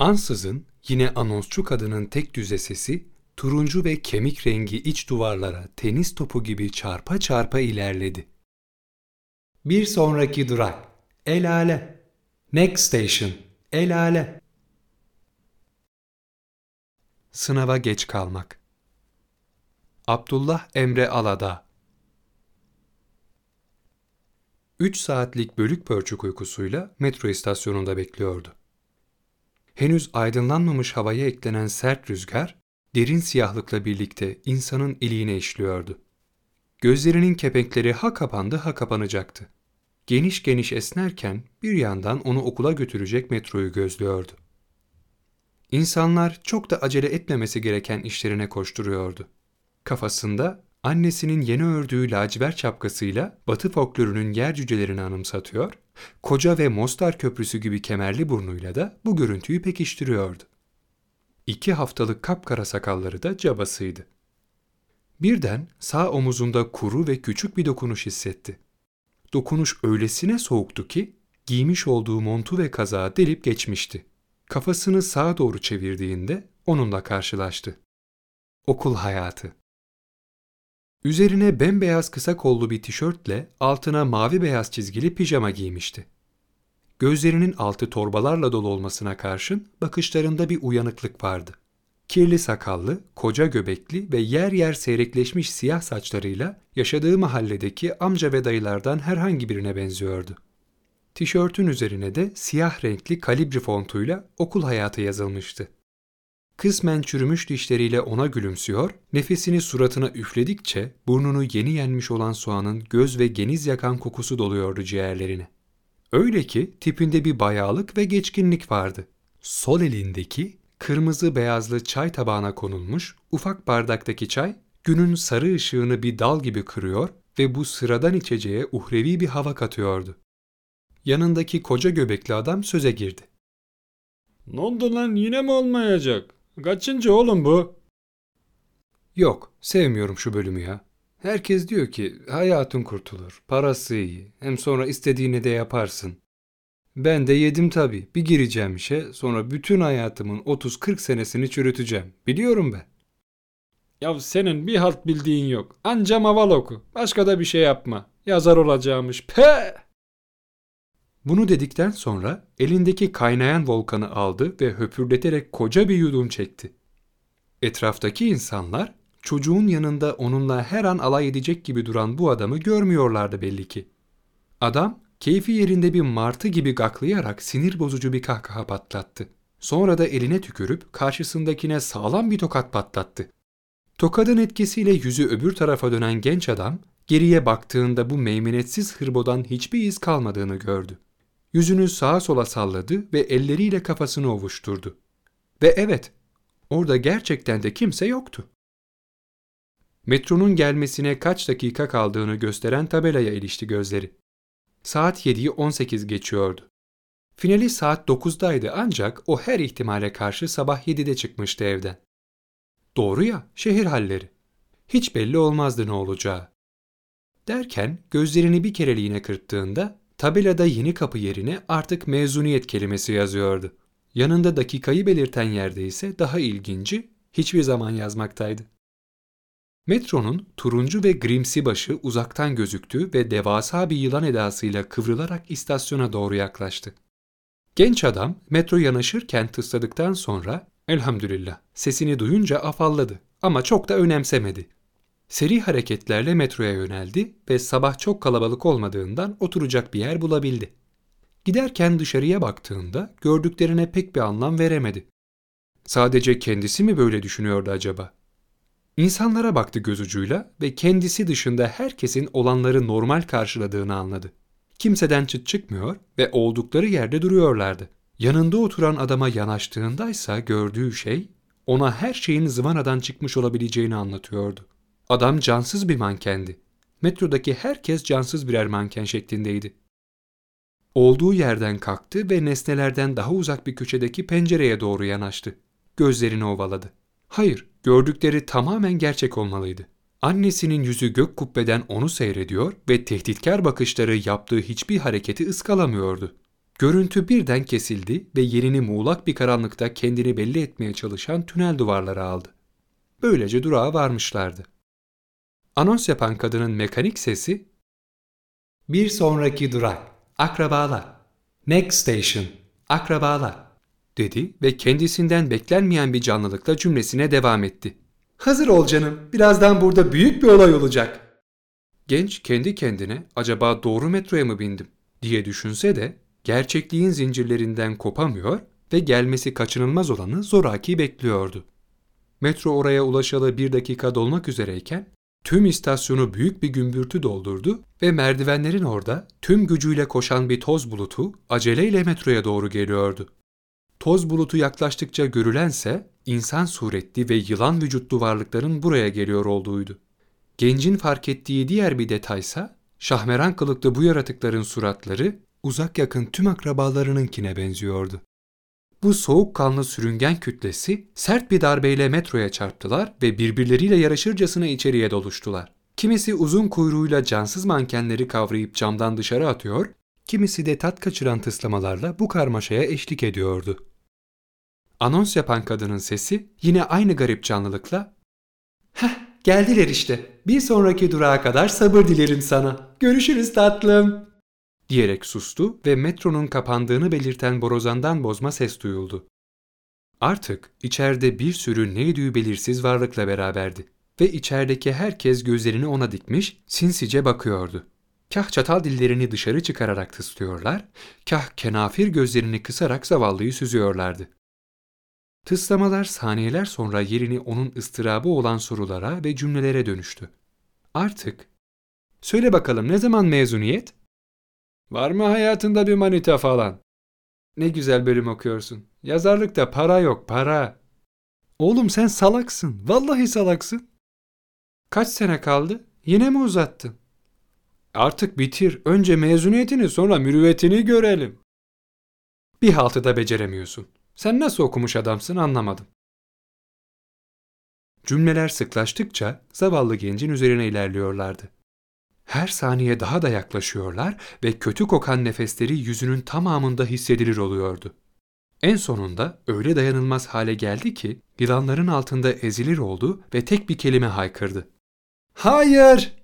Ansızın yine anonsçu kadının tek düze sesi turuncu ve kemik rengi iç duvarlara tenis topu gibi çarpa çarpa ilerledi. Bir sonraki durak. El Ale. Next station. El Ale. Sınava geç kalmak. Abdullah Emre Alada 3 saatlik bölük pörçük uykusuyla metro istasyonunda bekliyordu. Henüz aydınlanmamış havaya eklenen sert rüzgar, derin siyahlıkla birlikte insanın iliğine işliyordu. Gözlerinin kepenkleri ha kapandı ha kapanacaktı. Geniş geniş esnerken bir yandan onu okula götürecek metroyu gözlüyordu. İnsanlar çok da acele etmemesi gereken işlerine koşturuyordu. Kafasında annesinin yeni ördüğü lacivert şapkasıyla batı folklorunun yer cücelerini anımsatıyor, koca ve Mostar Köprüsü gibi kemerli burnuyla da bu görüntüyü pekiştiriyordu. İki haftalık kapkara sakalları da cabasıydı. Birden sağ omuzunda kuru ve küçük bir dokunuş hissetti. Dokunuş öylesine soğuktu ki giymiş olduğu montu ve kazağı delip geçmişti. Kafasını sağa doğru çevirdiğinde onunla karşılaştı. Okul hayatı. Üzerine bembeyaz kısa kollu bir tişörtle altına mavi beyaz çizgili pijama giymişti. Gözlerinin altı torbalarla dolu olmasına karşın bakışlarında bir uyanıklık vardı. Kirli sakallı, koca göbekli ve yer yer seyrekleşmiş siyah saçlarıyla yaşadığı mahalledeki amca ve dayılardan herhangi birine benziyordu. Tişörtün üzerine de siyah renkli kalibri fontuyla okul hayatı yazılmıştı. Kısmen çürümüş dişleriyle ona gülümsüyor, nefesini suratına üfledikçe burnunu yeni yenmiş olan soğanın göz ve geniz yakan kokusu doluyordu ciğerlerine. Öyle ki tipinde bir bayağılık ve geçkinlik vardı. Sol elindeki kırmızı beyazlı çay tabağına konulmuş ufak bardaktaki çay günün sarı ışığını bir dal gibi kırıyor ve bu sıradan içeceğe uhrevi bir hava katıyordu. Yanındaki koca göbekli adam söze girdi. Ne oldu lan yine mi olmayacak? Kaçıncı oğlum bu? Yok, sevmiyorum şu bölümü ya. Herkes diyor ki hayatın kurtulur, parası iyi, hem sonra istediğini de yaparsın. Ben de yedim tabii. Bir gireceğim işe, sonra bütün hayatımın 30-40 senesini çürüteceğim. Biliyorum ben. Ya senin bir halt bildiğin yok. Anca maval oku. Başka da bir şey yapma. Yazar olacağımış. Pe! Bunu dedikten sonra elindeki kaynayan volkanı aldı ve höpürdeterek koca bir yudum çekti. Etraftaki insanlar çocuğun yanında onunla her an alay edecek gibi duran bu adamı görmüyorlardı belli ki. Adam keyfi yerinde bir martı gibi gaklayarak sinir bozucu bir kahkaha patlattı. Sonra da eline tükürüp karşısındakine sağlam bir tokat patlattı. Tokadın etkisiyle yüzü öbür tarafa dönen genç adam geriye baktığında bu meymenetsiz hırbodan hiçbir iz kalmadığını gördü. Yüzünü sağa sola salladı ve elleriyle kafasını ovuşturdu. Ve evet, orada gerçekten de kimse yoktu. Metronun gelmesine kaç dakika kaldığını gösteren tabelaya ilişti gözleri. Saat 7'yi 18 geçiyordu. Finali saat 9'daydı ancak o her ihtimale karşı sabah 7'de çıkmıştı evden. Doğru ya, şehir halleri. Hiç belli olmazdı ne olacağı. Derken gözlerini bir kereliğine kırptığında tabelada yeni kapı yerine artık mezuniyet kelimesi yazıyordu. Yanında dakikayı belirten yerde ise daha ilginci hiçbir zaman yazmaktaydı. Metronun turuncu ve grimsi başı uzaktan gözüktü ve devasa bir yılan edasıyla kıvrılarak istasyona doğru yaklaştı. Genç adam metro yanaşırken tısladıktan sonra elhamdülillah sesini duyunca afalladı ama çok da önemsemedi. Seri hareketlerle metroya yöneldi ve sabah çok kalabalık olmadığından oturacak bir yer bulabildi. Giderken dışarıya baktığında gördüklerine pek bir anlam veremedi. Sadece kendisi mi böyle düşünüyordu acaba? İnsanlara baktı göz ucuyla ve kendisi dışında herkesin olanları normal karşıladığını anladı. Kimseden çıt çıkmıyor ve oldukları yerde duruyorlardı. Yanında oturan adama yanaştığındaysa gördüğü şey ona her şeyin zıvanadan çıkmış olabileceğini anlatıyordu. Adam cansız bir mankendi. Metrodaki herkes cansız birer manken şeklindeydi. Olduğu yerden kalktı ve nesnelerden daha uzak bir köşedeki pencereye doğru yanaştı. Gözlerini ovaladı. Hayır, gördükleri tamamen gerçek olmalıydı. Annesinin yüzü gök kubbeden onu seyrediyor ve tehditkar bakışları yaptığı hiçbir hareketi ıskalamıyordu. Görüntü birden kesildi ve yerini muğlak bir karanlıkta kendini belli etmeye çalışan tünel duvarları aldı. Böylece durağa varmışlardı. Anons yapan kadının mekanik sesi Bir sonraki durak, akrabalar. Next station, akrabalar dedi ve kendisinden beklenmeyen bir canlılıkla cümlesine devam etti. Hazır ol canım, birazdan burada büyük bir olay olacak. Genç kendi kendine acaba doğru metroya mı bindim diye düşünse de gerçekliğin zincirlerinden kopamıyor ve gelmesi kaçınılmaz olanı zoraki bekliyordu. Metro oraya ulaşalı bir dakika dolmak üzereyken tüm istasyonu büyük bir gümbürtü doldurdu ve merdivenlerin orada tüm gücüyle koşan bir toz bulutu aceleyle metroya doğru geliyordu. Toz bulutu yaklaştıkça görülense insan suretli ve yılan vücutlu varlıkların buraya geliyor olduğuydu. Gencin fark ettiği diğer bir detaysa şahmeran kılıklı bu yaratıkların suratları uzak yakın tüm akrabalarınınkine benziyordu. Bu soğukkanlı sürüngen kütlesi sert bir darbeyle metroya çarptılar ve birbirleriyle yarışırcasına içeriye doluştular. Kimisi uzun kuyruğuyla cansız mankenleri kavrayıp camdan dışarı atıyor, kimisi de tat kaçıran tıslamalarla bu karmaşaya eşlik ediyordu. Anons yapan kadının sesi yine aynı garip canlılıkla ''Heh, geldiler işte. Bir sonraki durağa kadar sabır dilerim sana. Görüşürüz tatlım.'' Diyerek sustu ve metronun kapandığını belirten borazandan bozma ses duyuldu. Artık içeride bir sürü neydi belirsiz varlıkla beraberdi ve içerideki herkes gözlerini ona dikmiş, sinsice bakıyordu. Kah çatal dillerini dışarı çıkararak tıslıyorlar, kah kenafir gözlerini kısarak zavallıyı süzüyorlardı. Tıslamalar saniyeler sonra yerini onun ıstırabı olan sorulara ve cümlelere dönüştü. Artık, söyle bakalım ne zaman mezuniyet? Var mı hayatında bir manita falan? Ne güzel bölüm okuyorsun. Yazarlıkta para yok, para. Oğlum sen salaksın. Vallahi salaksın. Kaç sene kaldı? Yine mi uzattın? Artık bitir. Önce mezuniyetini sonra mürüvvetini görelim. Bir haltı da beceremiyorsun. Sen nasıl okumuş adamsın anlamadım. Cümleler sıklaştıkça zavallı gencin üzerine ilerliyorlardı. Her saniye daha da yaklaşıyorlar ve kötü kokan nefesleri yüzünün tamamında hissedilir oluyordu. En sonunda öyle dayanılmaz hale geldi ki yılanların altında ezilir oldu ve tek bir kelime haykırdı. Hayır!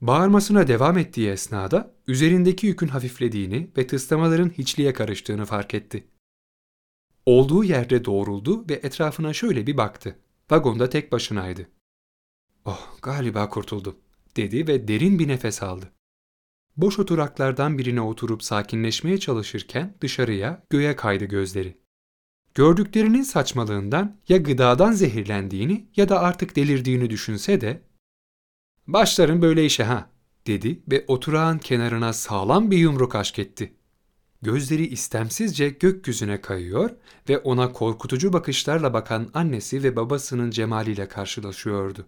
Bağırmasına devam ettiği esnada üzerindeki yükün hafiflediğini ve tıslamaların hiçliğe karıştığını fark etti. Olduğu yerde doğruldu ve etrafına şöyle bir baktı. Vagonda tek başınaydı. Oh galiba kurtuldum dedi ve derin bir nefes aldı. Boş oturaklardan birine oturup sakinleşmeye çalışırken dışarıya, göğe kaydı gözleri. Gördüklerinin saçmalığından ya gıdadan zehirlendiğini ya da artık delirdiğini düşünse de ''Başların böyle işe ha'' dedi ve oturağın kenarına sağlam bir yumruk aşk etti. Gözleri istemsizce gökyüzüne kayıyor ve ona korkutucu bakışlarla bakan annesi ve babasının cemaliyle karşılaşıyordu.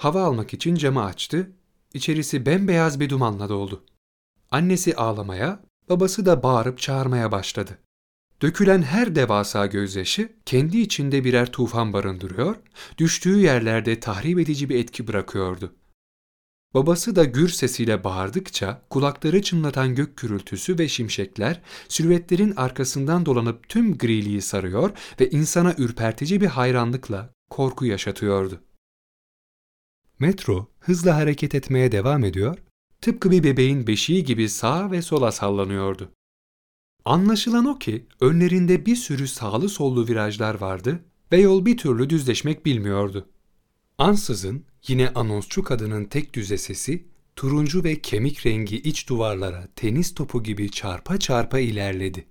Hava almak için camı açtı, içerisi bembeyaz bir dumanla doldu. Annesi ağlamaya, babası da bağırıp çağırmaya başladı. Dökülen her devasa gözyaşı kendi içinde birer tufan barındırıyor, düştüğü yerlerde tahrip edici bir etki bırakıyordu. Babası da gür sesiyle bağırdıkça kulakları çınlatan gök gürültüsü ve şimşekler silüetlerin arkasından dolanıp tüm griliği sarıyor ve insana ürpertici bir hayranlıkla korku yaşatıyordu. Metro hızla hareket etmeye devam ediyor, tıpkı bir bebeğin beşiği gibi sağa ve sola sallanıyordu. Anlaşılan o ki önlerinde bir sürü sağlı sollu virajlar vardı ve yol bir türlü düzleşmek bilmiyordu. Ansızın yine anonsçu kadının tek düze sesi turuncu ve kemik rengi iç duvarlara tenis topu gibi çarpa çarpa ilerledi.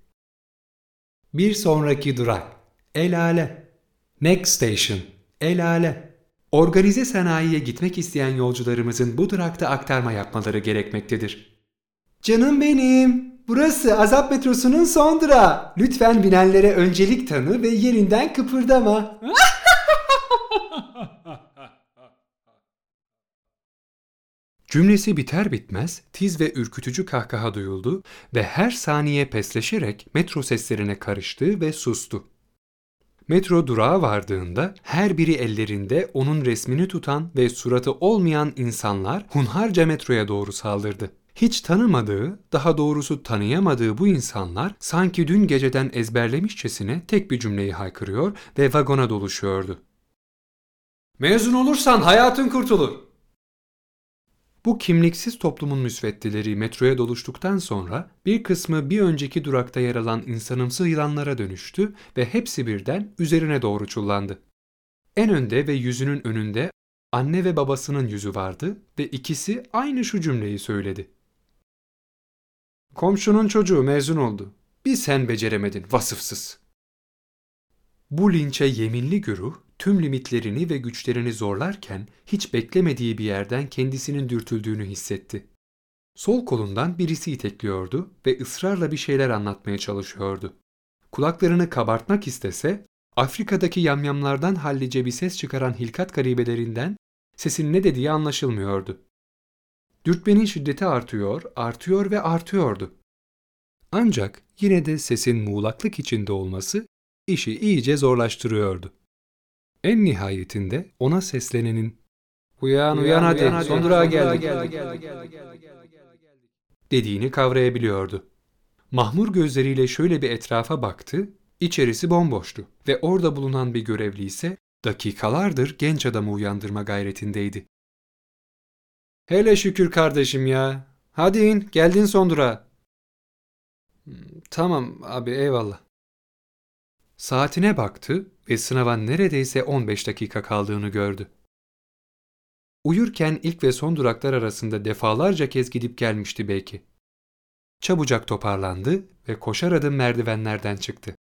Bir sonraki durak. El Ale. Next station. El Ale. Organize sanayiye gitmek isteyen yolcularımızın bu durakta aktarma yapmaları gerekmektedir. Canım benim, burası Azap metrosunun son durağı. Lütfen binenlere öncelik tanı ve yerinden kıpırdama. Cümlesi biter bitmez tiz ve ürkütücü kahkaha duyuldu ve her saniye pesleşerek metro seslerine karıştı ve sustu. Metro durağa vardığında her biri ellerinde onun resmini tutan ve suratı olmayan insanlar hunharca metroya doğru saldırdı. Hiç tanımadığı, daha doğrusu tanıyamadığı bu insanlar sanki dün geceden ezberlemişçesine tek bir cümleyi haykırıyor ve vagona doluşuyordu. Mezun olursan hayatın kurtulur. Bu kimliksiz toplumun müsveddeleri metroya doluştuktan sonra bir kısmı bir önceki durakta yer alan insanımsı yılanlara dönüştü ve hepsi birden üzerine doğru çullandı. En önde ve yüzünün önünde anne ve babasının yüzü vardı ve ikisi aynı şu cümleyi söyledi. Komşunun çocuğu mezun oldu. Bir sen beceremedin vasıfsız. Bu linçe yeminli güruh tüm limitlerini ve güçlerini zorlarken hiç beklemediği bir yerden kendisinin dürtüldüğünü hissetti. Sol kolundan birisi itekliyordu ve ısrarla bir şeyler anlatmaya çalışıyordu. Kulaklarını kabartmak istese, Afrika'daki yamyamlardan hallice bir ses çıkaran hilkat garibelerinden sesin ne dediği anlaşılmıyordu. Dürtmenin şiddeti artıyor, artıyor ve artıyordu. Ancak yine de sesin muğlaklık içinde olması işi iyice zorlaştırıyordu. En nihayetinde ona seslenenin ''Uyan uyan, hadi, hadi son durağa geldik'' dediğini kavrayabiliyordu. Mahmur gözleriyle şöyle bir etrafa baktı, içerisi bomboştu ve orada bulunan bir görevli ise dakikalardır genç adamı uyandırma gayretindeydi. Hele şükür kardeşim ya. Hadi in, geldin son durağa. Hmm, tamam abi eyvallah. Saatine baktı ve sınava neredeyse 15 dakika kaldığını gördü. Uyurken ilk ve son duraklar arasında defalarca kez gidip gelmişti belki. Çabucak toparlandı ve koşar adım merdivenlerden çıktı.